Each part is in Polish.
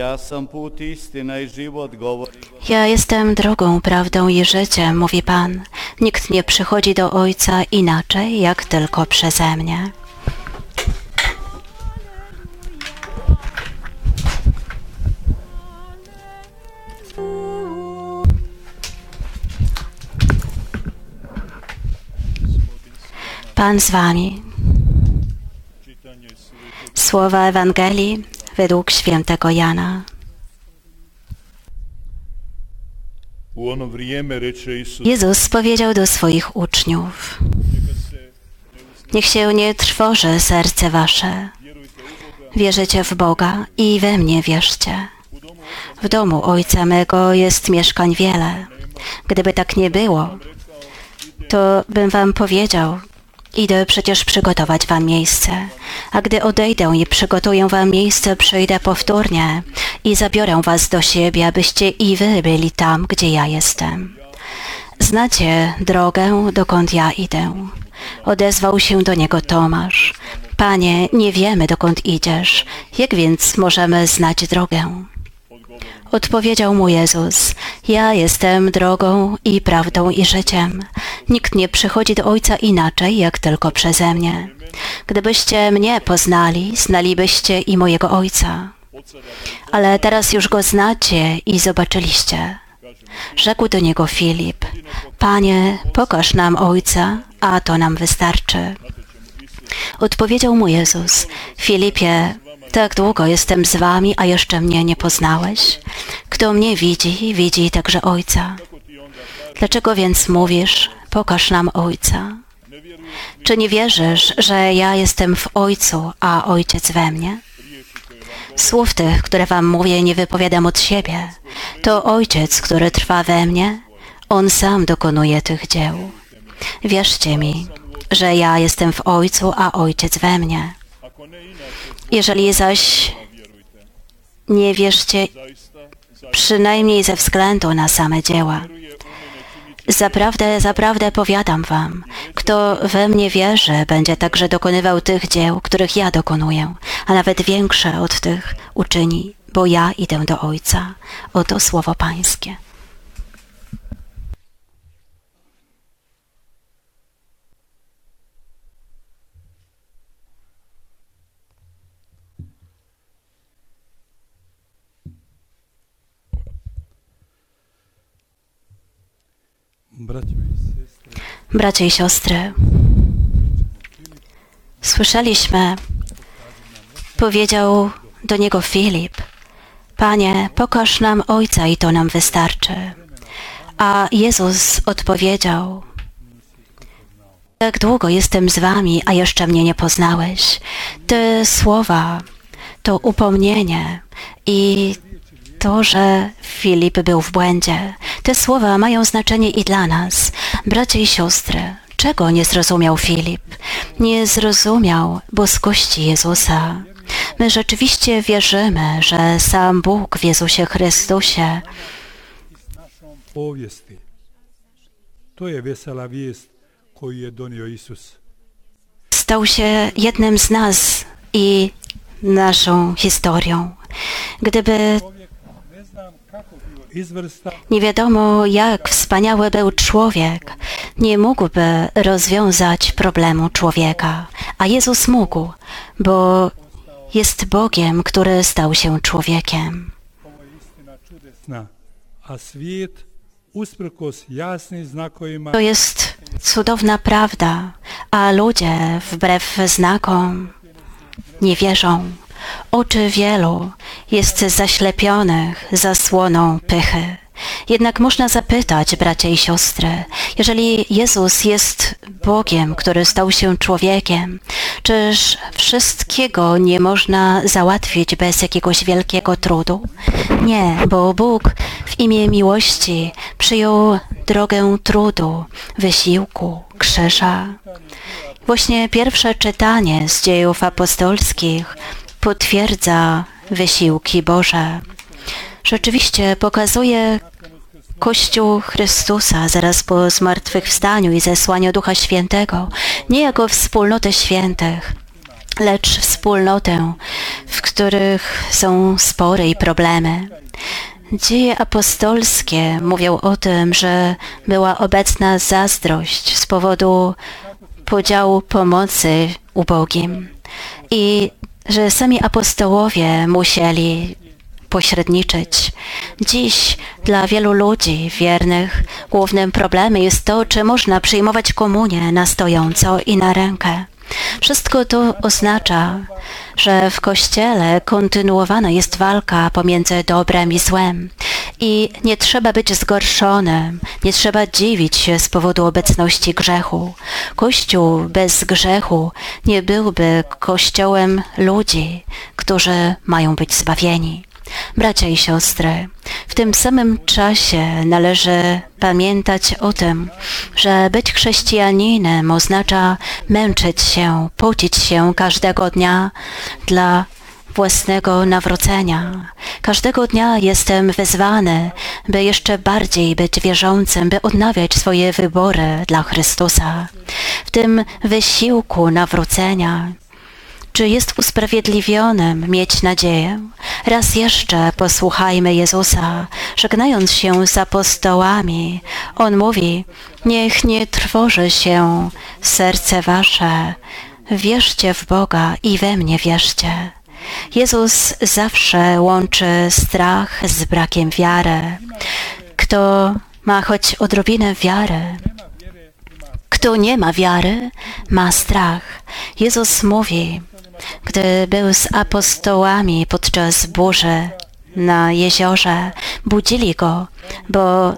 Ja sam put istina i govori. Ja jestem drogą, prawdą i życiem, mówi Pan. Nikt nie przychodzi do Ojca inaczej, jak tylko przeze mnie. Pan z wami. Słowa Ewangelii według świętego Jana. Jezus powiedział do swoich uczniów: Niech się nie trwoży serce wasze. Wierzycie w Boga i we mnie wierzcie. W domu Ojca mego jest mieszkań wiele. Gdyby tak nie było, to bym wam powiedział, idę przecież przygotować wam miejsce. A gdy odejdę i przygotuję wam miejsce, przyjdę powtórnie i zabiorę was do siebie, abyście i wy byli tam, gdzie ja jestem. Znacie drogę, dokąd ja idę. Odezwał się do niego Tomasz. Panie, nie wiemy, dokąd idziesz. Jak więc możemy znać drogę? Odpowiedział mu Jezus: Ja jestem drogą i prawdą i życiem. Nikt nie przychodzi do Ojca inaczej, jak tylko przeze mnie. Gdybyście mnie poznali, znalibyście i mojego Ojca. Ale teraz już go znacie i zobaczyliście. Rzekł do niego Filip: Panie, pokaż nam Ojca, a to nam wystarczy. Odpowiedział mu Jezus: Filipie, tak długo jestem z wami, a jeszcze mnie nie poznałeś. Kto mnie widzi, widzi także Ojca. Dlaczego więc mówisz, pokaż nam Ojca? Czy nie wierzysz, że ja jestem w Ojcu, a Ojciec we mnie? Słów tych, które wam mówię, nie wypowiadam od siebie. To Ojciec, który trwa we mnie, On sam dokonuje tych dzieł. Wierzcie mi, że ja jestem w Ojcu, a Ojciec we mnie. Jeżeli zaś nie wierzcie przynajmniej ze względu na same dzieła. Zaprawdę, zaprawdę powiadam wam, kto we mnie wierzy, będzie także dokonywał tych dzieł, których ja dokonuję, a nawet większe od tych uczyni, bo ja idę do Ojca. Oto słowo Pańskie. Bracia i siostry, słyszeliśmy, powiedział do niego Filip, Panie, pokaż nam Ojca i to nam wystarczy. A Jezus odpowiedział, tak długo jestem z wami, a jeszcze mnie nie poznałeś. Te słowa, to upomnienie i to, że Filip był w błędzie. Te słowa mają znaczenie i dla nas, bracia i siostry. Czego nie zrozumiał Filip? Nie zrozumiał boskości Jezusa. My rzeczywiście wierzymy, że sam Bóg w Jezusie Chrystusie. To je donio stał się jednym z nas i naszą historią. Gdyby Nie wiadomo, jak wspaniały był człowiek, nie mógłby rozwiązać problemu człowieka, a Jezus mógł, bo jest Bogiem, który stał się człowiekiem. To jest cudowna prawda, a ludzie wbrew znakom nie wierzą. Oczy wielu jest zaślepionych zasłoną pychy. Jednak można zapytać, bracia i siostry, jeżeli Jezus jest Bogiem, który stał się człowiekiem, czyż wszystkiego nie można załatwić bez jakiegoś wielkiego trudu? Nie, bo Bóg w imię miłości przyjął drogę trudu, wysiłku, krzyża. Właśnie pierwsze czytanie z dziejów apostolskich potwierdza wysiłki Boże. Rzeczywiście pokazuje Kościół Chrystusa zaraz po zmartwychwstaniu i zesłaniu Ducha Świętego, nie jako wspólnotę świętych, lecz wspólnotę, w których są spory i problemy. Dzieje apostolskie mówią o tym, że była obecna zazdrość z powodu podziału pomocy ubogim i że sami apostołowie musieli pośredniczyć. Dziś dla wielu ludzi wiernych głównym problemem jest to, czy można przyjmować komunię na stojąco i na rękę. Wszystko to oznacza, że w Kościele kontynuowana jest walka pomiędzy dobrem i złem. I nie trzeba być zgorszonym, nie trzeba dziwić się z powodu obecności grzechu. Kościół bez grzechu nie byłby kościołem ludzi, którzy mają być zbawieni. Bracia i siostry, w tym samym czasie należy pamiętać o tym, że być chrześcijaninem oznacza męczyć się, pocić się każdego dnia dla własnego nawrócenia. Każdego dnia jestem wezwany, by jeszcze bardziej być wierzącym, by odnawiać swoje wybory dla Chrystusa. W tym wysiłku nawrócenia czy jest usprawiedliwionym mieć nadzieję? Raz jeszcze posłuchajmy Jezusa, żegnając się z apostołami. On mówi, niech nie trwoży się serce wasze. Wierzcie w Boga i we mnie wierzcie. Jezus zawsze łączy strach z brakiem wiary. Kto ma choć odrobinę wiary, kto nie ma wiary, ma strach. Jezus mówi, gdy był z apostołami podczas burzy na jeziorze, budzili go, bo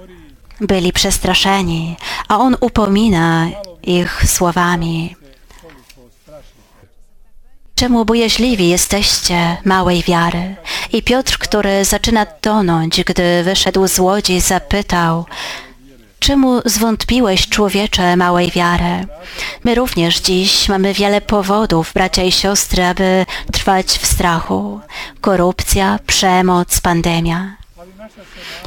byli przestraszeni, a on upomina ich słowami. Czemu bojaźliwi jesteście małej wiary? I Piotr, który zaczyna tonąć, gdy wyszedł z łodzi, zapytał, Czemu zwątpiłeś, człowiecze małej wiary? My również dziś mamy wiele powodów, bracia i siostry, aby trwać w strachu. Korupcja, przemoc, pandemia.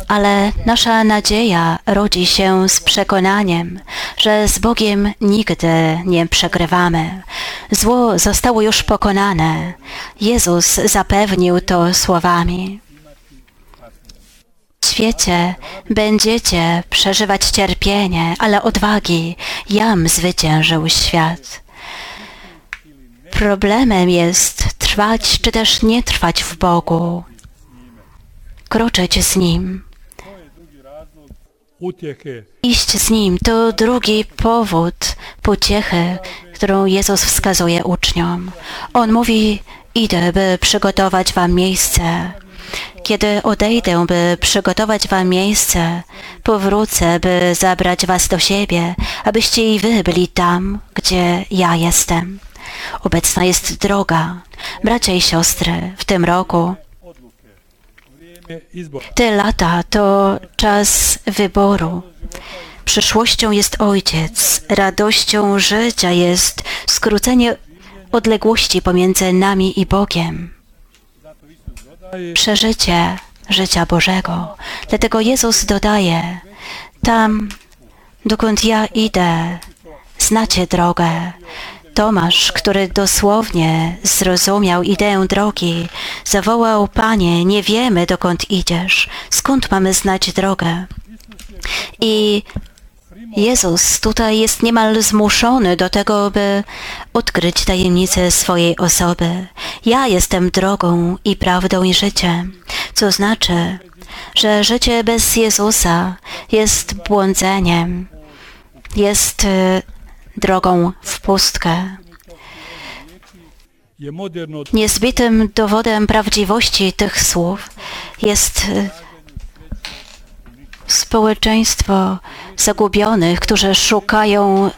Ale nasza nadzieja rodzi się z przekonaniem, że z Bogiem nigdy nie przegrywamy. Zło zostało już pokonane. Jezus zapewnił to słowami świecie będziecie przeżywać cierpienie, ale odwagi, jam zwyciężył świat. Problemem jest trwać czy też nie trwać w Bogu, kroczyć z Nim. Iść z Nim to drugi powód pociechy, którą Jezus wskazuje uczniom. On mówi, idę, by przygotować wam miejsce. Kiedy odejdę, by przygotować wam miejsce, powrócę, by zabrać was do siebie, abyście i wy byli tam, gdzie ja jestem. Obecna jest droga. Bracia i siostry, w tym roku te lata to czas wyboru. Przyszłością jest Ojciec, radością życia jest skrócenie odległości pomiędzy nami i Bogiem przeżycie życia Bożego. Dlatego Jezus dodaje, tam, dokąd ja idę, znacie drogę. Tomasz, który dosłownie zrozumiał ideę drogi, zawołał, Panie, nie wiemy, dokąd idziesz, skąd mamy znać drogę? I Jezus tutaj jest niemal zmuszony do tego, by odkryć tajemnicę swojej osoby. Ja jestem drogą i prawdą i życiem, co znaczy, że życie bez Jezusa jest błądzeniem, jest y, drogą w pustkę. Niezbitym dowodem prawdziwości tych słów jest y, społeczeństwo zagubionych, którzy szukają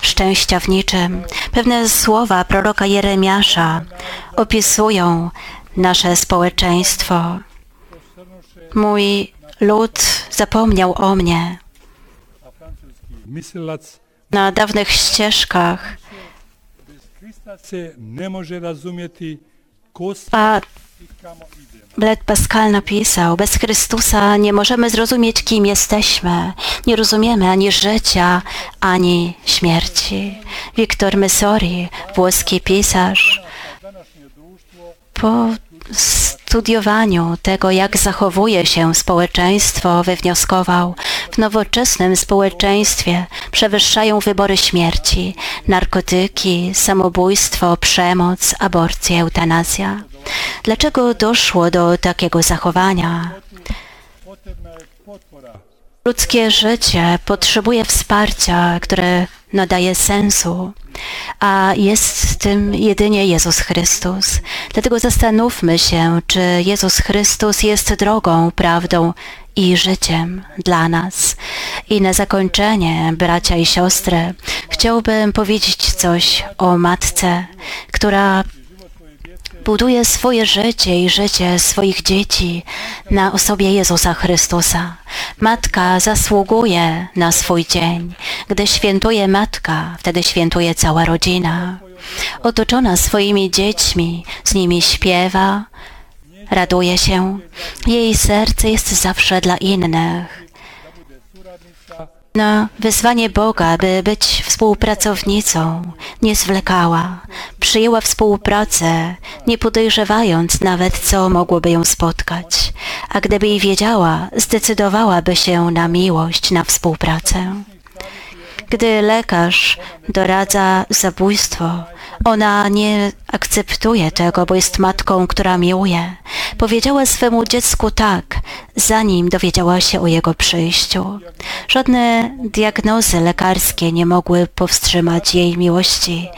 szczęścia w niczym. Pewne słowa proroka Jeremiasza opisują nasze społeczeństwo. Mój lud zapomniał o mnie. Na dawnych ścieżkach a Blet Pascal napisał, bez Chrystusa nie możemy zrozumieć, kim jesteśmy. Nie rozumiemy ani życia, ani śmierci. Wiktor Messori, włoski pisarz, Po studiowaniu tego, jak zachowuje się społeczeństwo, wywnioskował, w nowoczesnym społeczeństwie przewyższają wybory śmierci, narkotyki, samobójstwo, przemoc, aborcja, eutanazja. Dlaczego doszło do takiego zachowania? Ludzkie życie potrzebuje wsparcia, które nadaje sensu, a jest tym jedynie Jezus Chrystus. Dlatego zastanówmy się, czy Jezus Chrystus jest drogą, prawdą i życiem dla nas. I na zakończenie, bracia i siostry, chciałbym powiedzieć coś o matce, która buduje swoje życie i życie swoich dzieci na osobie Jezusa Chrystusa. Matka zasługuje na swój dzień. Gdy świętuje matka, wtedy świętuje cała rodzina. Otoczona swoimi dziećmi, z nimi śpiewa, raduje się. Jej serce jest zawsze dla innych na wezwanie Boga, by być współpracownicą, nie zwlekała. Przyjęła współpracę, nie podejrzewając nawet, co mogłoby ją spotkać. A gdyby i wiedziała, zdecydowałaby się na miłość, na współpracę. Gdy lekarz doradza zabójstwo, ona nie akceptuje tego, bo jest matką, która miłuje. Powiedziała swemu dziecku tak, zanim dowiedziała się o jego przyjściu. Żadne diagnozy lekarskie nie mogły powstrzymać jej miłości.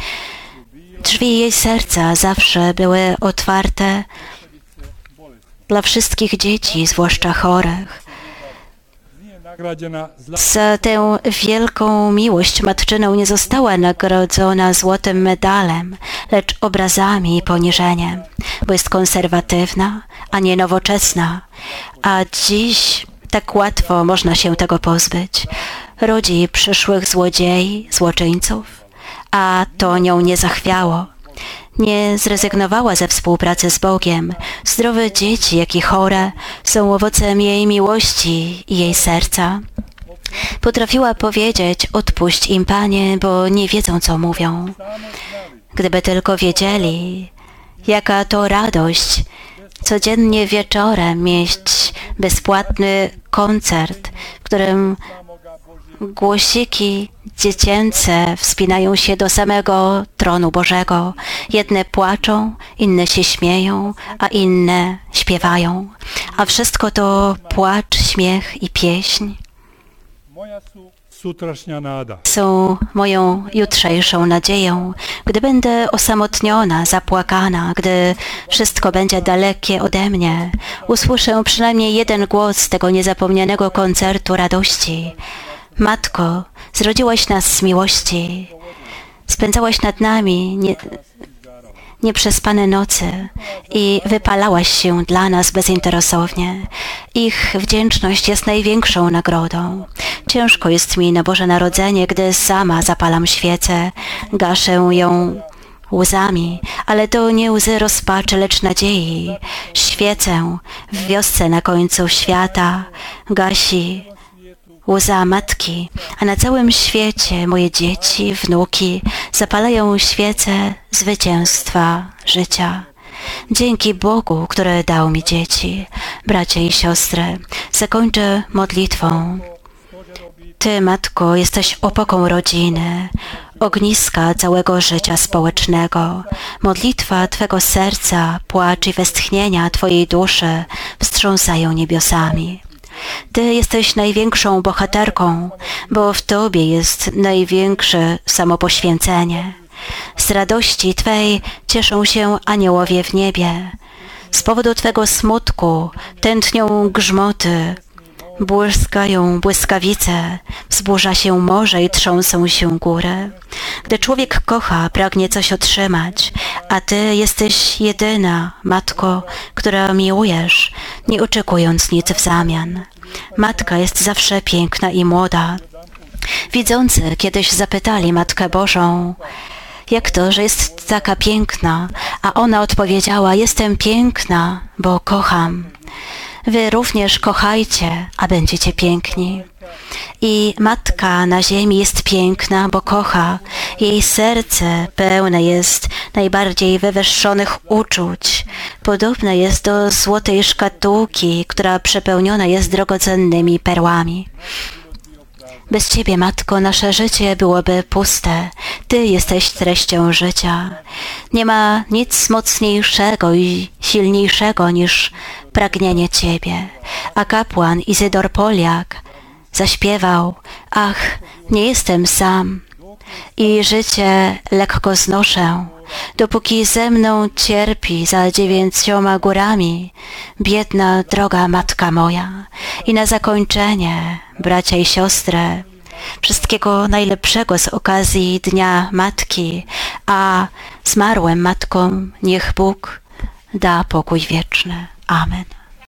Drzwi jej serca zawsze były otwarte dla wszystkich dzieci, zwłaszcza chorych. Za tę wielką miłość matczyną nie została nagrodzona złotym medalem, lecz obrazami i poniżeniem, bo jest konserwatywna, a nie nowoczesna. A dziś tak łatwo można się tego pozbyć. Rodzi przyszłych złodziei, złoczyńców, a to nią nie zachwiało. Nie zrezygnowała ze współpracy z Bogiem. Zdrowe dzieci, jak i chore, są owocem jej miłości i jej serca. Potrafiła powiedzieć, odpuść im, Panie, bo nie wiedzą, co mówią. Gdyby tylko wiedzieli, jaka to radość codziennie wieczorem mieć bezpłatny koncert, w którym głosiki dziecięce wspinają się do samego tronu Bożego. Jedne płaczą, inne się śmieją, a inne śpiewają. A wszystko to płacz, śmiech i pieśń są moją jutrzejszą nadzieją. Gdy będę osamotniona, zapłakana, gdy wszystko będzie dalekie ode mnie, usłyszę przynajmniej jeden głos tego niezapomnianego koncertu radości. Matko, zrodziłaś nas z miłości, spędzałaś nad nami nie, nieprzespane nocy i wypalałaś się dla nas bezinteresownie. Ich wdzięczność jest największą nagrodą. Ciężko jest mi na Boże Narodzenie, gdy sama zapalam świecę, gaszę ją łzami, ale to nie łzy rozpaczy, lecz nadziei. Świecę w wiosce na końcu świata gasi łza matki, a na całym świecie moje dzieci, wnuki zapalają świece zwycięstwa życia. Dzięki Bogu, który dał mi dzieci, bracia i siostry, zakończę modlitwą. Ty, Matko, jesteś opoką rodziny, ogniska całego życia społecznego. Modlitwa Twego serca, płacz i westchnienia Twojej duszy wstrząsają niebiosami. Ty jesteś największą bohaterką, bo w Tobie jest największe samopoświęcenie. Z radości Twej cieszą się aniołowie w niebie. Z powodu Twego smutku tętnią grzmoty, błyskają błyskawice, wzburza się morze i trząsą się góry. Gdy człowiek kocha, pragnie coś otrzymać, a Ty jesteś jedyna, Matko, która miłujesz, nie oczekując nic w zamian. Matka jest zawsze piękna i młoda. Widzący kiedyś zapytali Matkę Bożą, jak to, że jest taka piękna, a ona odpowiedziała, jestem piękna, bo kocham. Wy również kochajcie, a będziecie piękni. I matka na ziemi jest piękna, bo kocha. Jej serce pełne jest najbardziej wywyższonych uczuć. Podobne jest do złotej szkatułki, która przepełniona jest drogocennymi perłami. Bez Ciebie, Matko, nasze życie byłoby puste. Ty jesteś treścią życia. Nie ma nic mocniejszego i silniejszego niż pragnienie Ciebie. A kapłan Izydor Poliak zaśpiewał, ach, nie jestem sam i życie lekko znoszę, dopóki ze mną cierpi za dziewięcioma górami biedna droga matka moja. I na zakończenie, bracia i siostry, wszystkiego najlepszego z okazji Dnia Matki, a zmarłym matkom niech Bóg da pokój wieczny. Amen.